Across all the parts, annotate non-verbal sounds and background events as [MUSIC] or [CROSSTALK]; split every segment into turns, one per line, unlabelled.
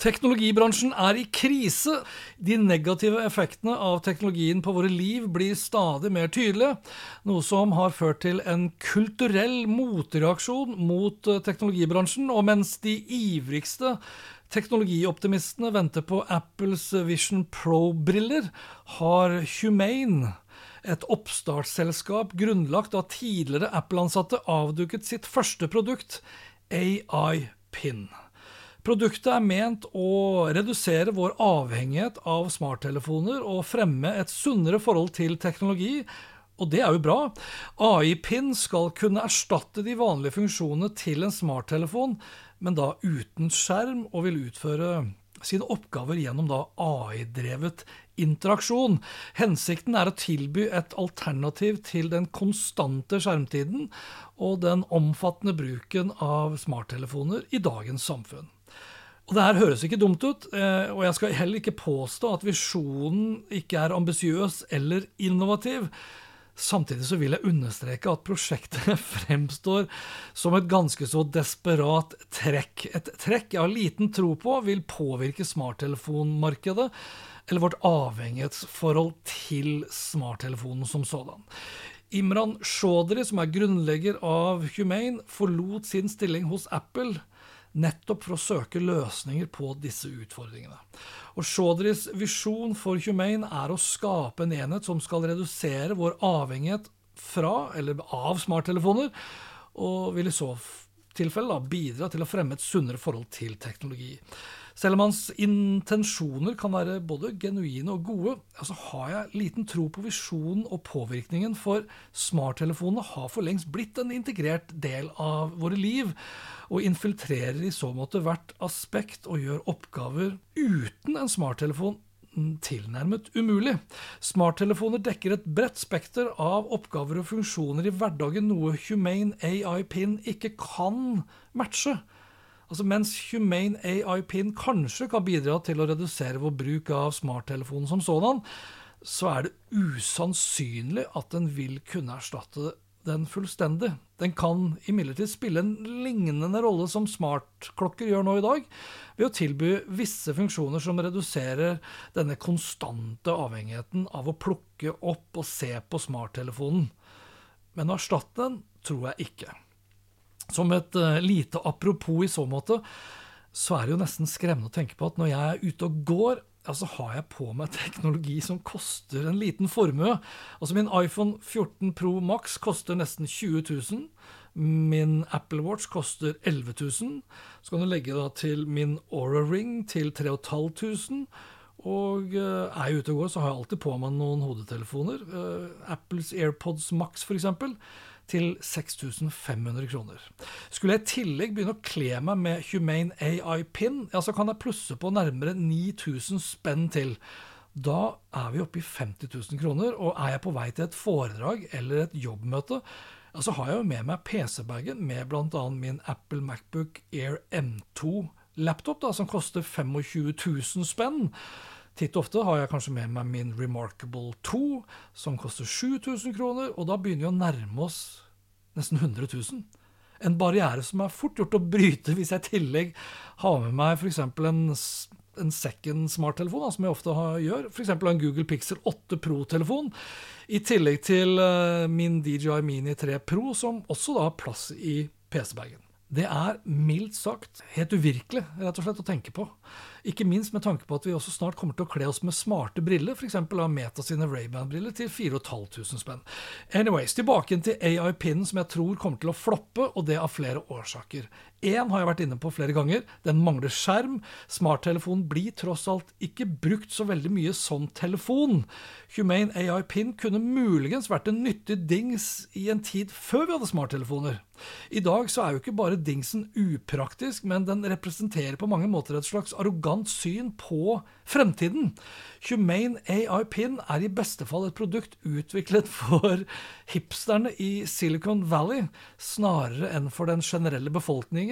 Teknologibransjen er i krise. De negative effektene av teknologien på våre liv blir stadig mer tydelige, noe som har ført til en kulturell motreaksjon mot eh, teknologibransjen. Og mens de ivrigste teknologioptimistene venter på Apples Vision Pro-briller, har Humane et oppstartsselskap grunnlagt av tidligere Apple-ansatte avduket sitt første produkt, AI Pin. Produktet er ment å redusere vår avhengighet av smarttelefoner og fremme et sunnere forhold til teknologi, og det er jo bra. AI-pin skal kunne erstatte de vanlige funksjonene til en smarttelefon, men da uten skjerm, og vil utføre sine oppgaver gjennom AI-drevet interaksjon. Hensikten er å tilby et alternativ til den konstante skjermtiden og den omfattende bruken av smarttelefoner i dagens samfunn. Og Det her høres ikke dumt ut, eh, og jeg skal heller ikke påstå at visjonen ikke er ambisiøs eller innovativ. Samtidig så vil jeg understreke at prosjektet [LAUGHS] fremstår som et ganske så desperat trekk. Et trekk jeg har liten tro på vil påvirke smarttelefonmarkedet, eller vårt avhengighetsforhold til smarttelefonen som sådan. Imran Chaudhry, som er grunnlegger av Humane, forlot sin stilling hos Apple nettopp for å søke løsninger på disse utfordringene. Og Chaudhrys visjon for Humane er å skape en enhet som skal redusere vår avhengighet fra, eller av, smarttelefoner, og vil i så tilfelle da, bidra til å fremme et sunnere forhold til teknologi. Selv om hans intensjoner kan være både genuine og gode, så har jeg liten tro på visjonen og påvirkningen, for smarttelefonene har for lengst blitt en integrert del av våre liv, og infiltrerer i så måte hvert aspekt og gjør oppgaver uten en smarttelefon tilnærmet umulig. Smarttelefoner dekker et bredt spekter av oppgaver og funksjoner i hverdagen, noe Humane AI Pin ikke kan matche. Altså Mens Humane AI Pin kanskje kan bidra til å redusere vår bruk av smarttelefonen som sådan, så er det usannsynlig at den vil kunne erstatte den fullstendig. Den kan imidlertid spille en lignende rolle som smartklokker gjør nå i dag, ved å tilby visse funksjoner som reduserer denne konstante avhengigheten av å plukke opp og se på smarttelefonen. Men å erstatte den tror jeg ikke. Som et uh, lite apropos i så måte, så er det jo nesten skremmende å tenke på at når jeg er ute og går, ja, så har jeg på meg [LAUGHS] teknologi som koster en liten formue. Altså Min iPhone 14 Pro Max koster nesten 20 000. Min Apple Watch koster 11 000. Så kan du legge da til min Aura Ring til 3500. Og uh, er jeg ute og går, så har jeg alltid på meg noen hodetelefoner. Uh, Apples AirPods Max, f.eks til 6500 kroner. Skulle jeg i tillegg begynne å kle meg med Humane AI Pin, ja, så kan jeg plusse på nærmere 9000 spenn til. Da er vi oppe i 50 000 kroner, og er jeg på vei til et foredrag eller et jobbmøte, ja, så har jeg jo med meg PC-bagen med bl.a. min Apple Macbook Air M2-laptop, som koster 25 000 spenn. Titt og ofte har jeg kanskje med meg min Remarkable 2, som koster 7000 kroner, og da begynner vi å nærme oss nesten 100 000. En barriere som er fort gjort å bryte hvis jeg i tillegg har med meg f.eks. en, en second smarttelefon, som jeg ofte har, gjør, f.eks. en Google Pixel 8 Pro-telefon, i tillegg til uh, min DJI Mini 3 Pro, som også da har plass i PC-bagen. Det er mildt sagt helt uvirkelig rett og slett å tenke på. Ikke minst med tanke på at vi også snart kommer til å kle oss med smarte briller, f.eks. av Meta sine Ray-Ban-briller til 4500 spenn. Anyways, tilbake til AI-pinnen som jeg tror kommer til å floppe, og det av flere årsaker. Én har jeg vært inne på flere ganger. Den mangler skjerm. Smarttelefonen blir tross alt ikke brukt så veldig mye som telefon. Humane AI Pin kunne muligens vært en nyttig dings i en tid før vi hadde smarttelefoner. I dag så er jo ikke bare dingsen upraktisk, men den representerer på mange måter et slags arrogant syn på fremtiden. Humane AI Pin er i beste fall et produkt utviklet for hipsterne i Silicon Valley, snarere enn for den generelle befolkningen.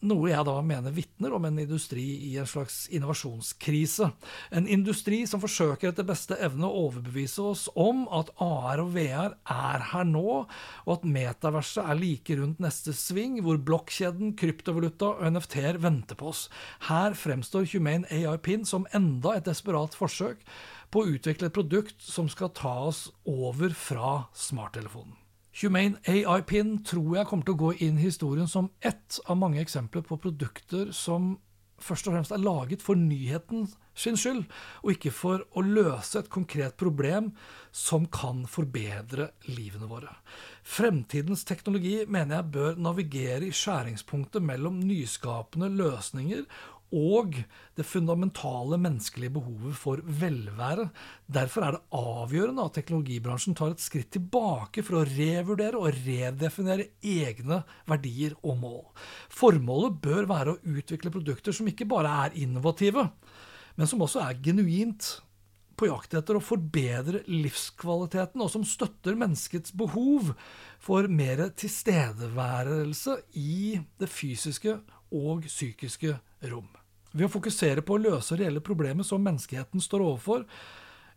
Noe jeg da mener vitner om en industri i en slags innovasjonskrise. En industri som forsøker etter beste evne å overbevise oss om at AR og VR er her nå, og at metaverset er like rundt neste sving, hvor blokkjeden, kryptovaluta og NFT-er venter på oss. Her fremstår Humane AI Pin som enda et desperat forsøk på å utvikle et produkt som skal ta oss over fra smarttelefonen. Humane AI Pin tror jeg kommer til å gå inn i historien som ett av mange eksempler på produkter som først og fremst er laget for nyheten sin skyld, og ikke for å løse et konkret problem som kan forbedre livene våre. Fremtidens teknologi mener jeg bør navigere i skjæringspunktet mellom nyskapende løsninger og det fundamentale menneskelige behovet for velvære. Derfor er det avgjørende at teknologibransjen tar et skritt tilbake for å revurdere og redefinere egne verdier og mål. Formålet bør være å utvikle produkter som ikke bare er innovative, men som også er genuint på jakt etter å forbedre livskvaliteten, og som støtter menneskets behov for mer tilstedeværelse i det fysiske og psykiske rom. Ved å fokusere på å løse reelle problemer som menneskeheten står overfor,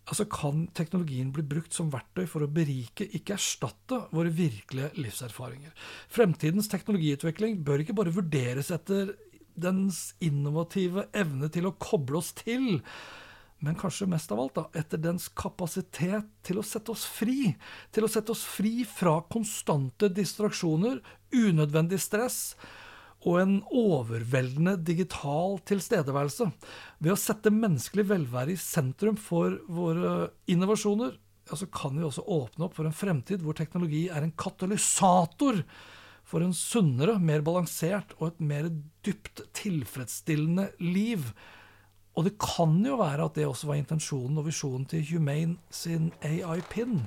altså kan teknologien bli brukt som verktøy for å berike, ikke erstatte, våre virkelige livserfaringer. Fremtidens teknologiutvikling bør ikke bare vurderes etter dens innovative evne til å koble oss til, men kanskje mest av alt da, etter dens kapasitet til å sette oss fri. Til å sette oss fri fra konstante distraksjoner, unødvendig stress og en overveldende digital tilstedeværelse. Ved å sette menneskelig velvære i sentrum for våre innovasjoner, altså kan vi også åpne opp for en fremtid hvor teknologi er en katalysator for en sunnere, mer balansert og et mer dypt tilfredsstillende liv. Og det kan jo være at det også var intensjonen og visjonen til Humane sin AI-pin.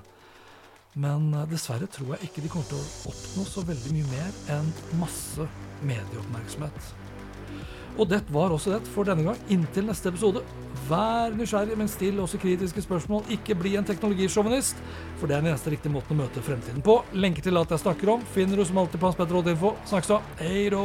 Men eh, dessverre tror jeg ikke de kommer til å oppnå så veldig mye mer enn masse medieoppmerksomhet. Og det var også det for denne gang. Inntil neste episode, vær nysgjerrig, men still også kritiske spørsmål. Ikke bli en teknologisjåvinist, for det er den eneste riktige måten å møte fremtiden på. Lenker til alt jeg snakker om finner du som alltid på Hans Petter Odd-info. Snakkes da. Hei då!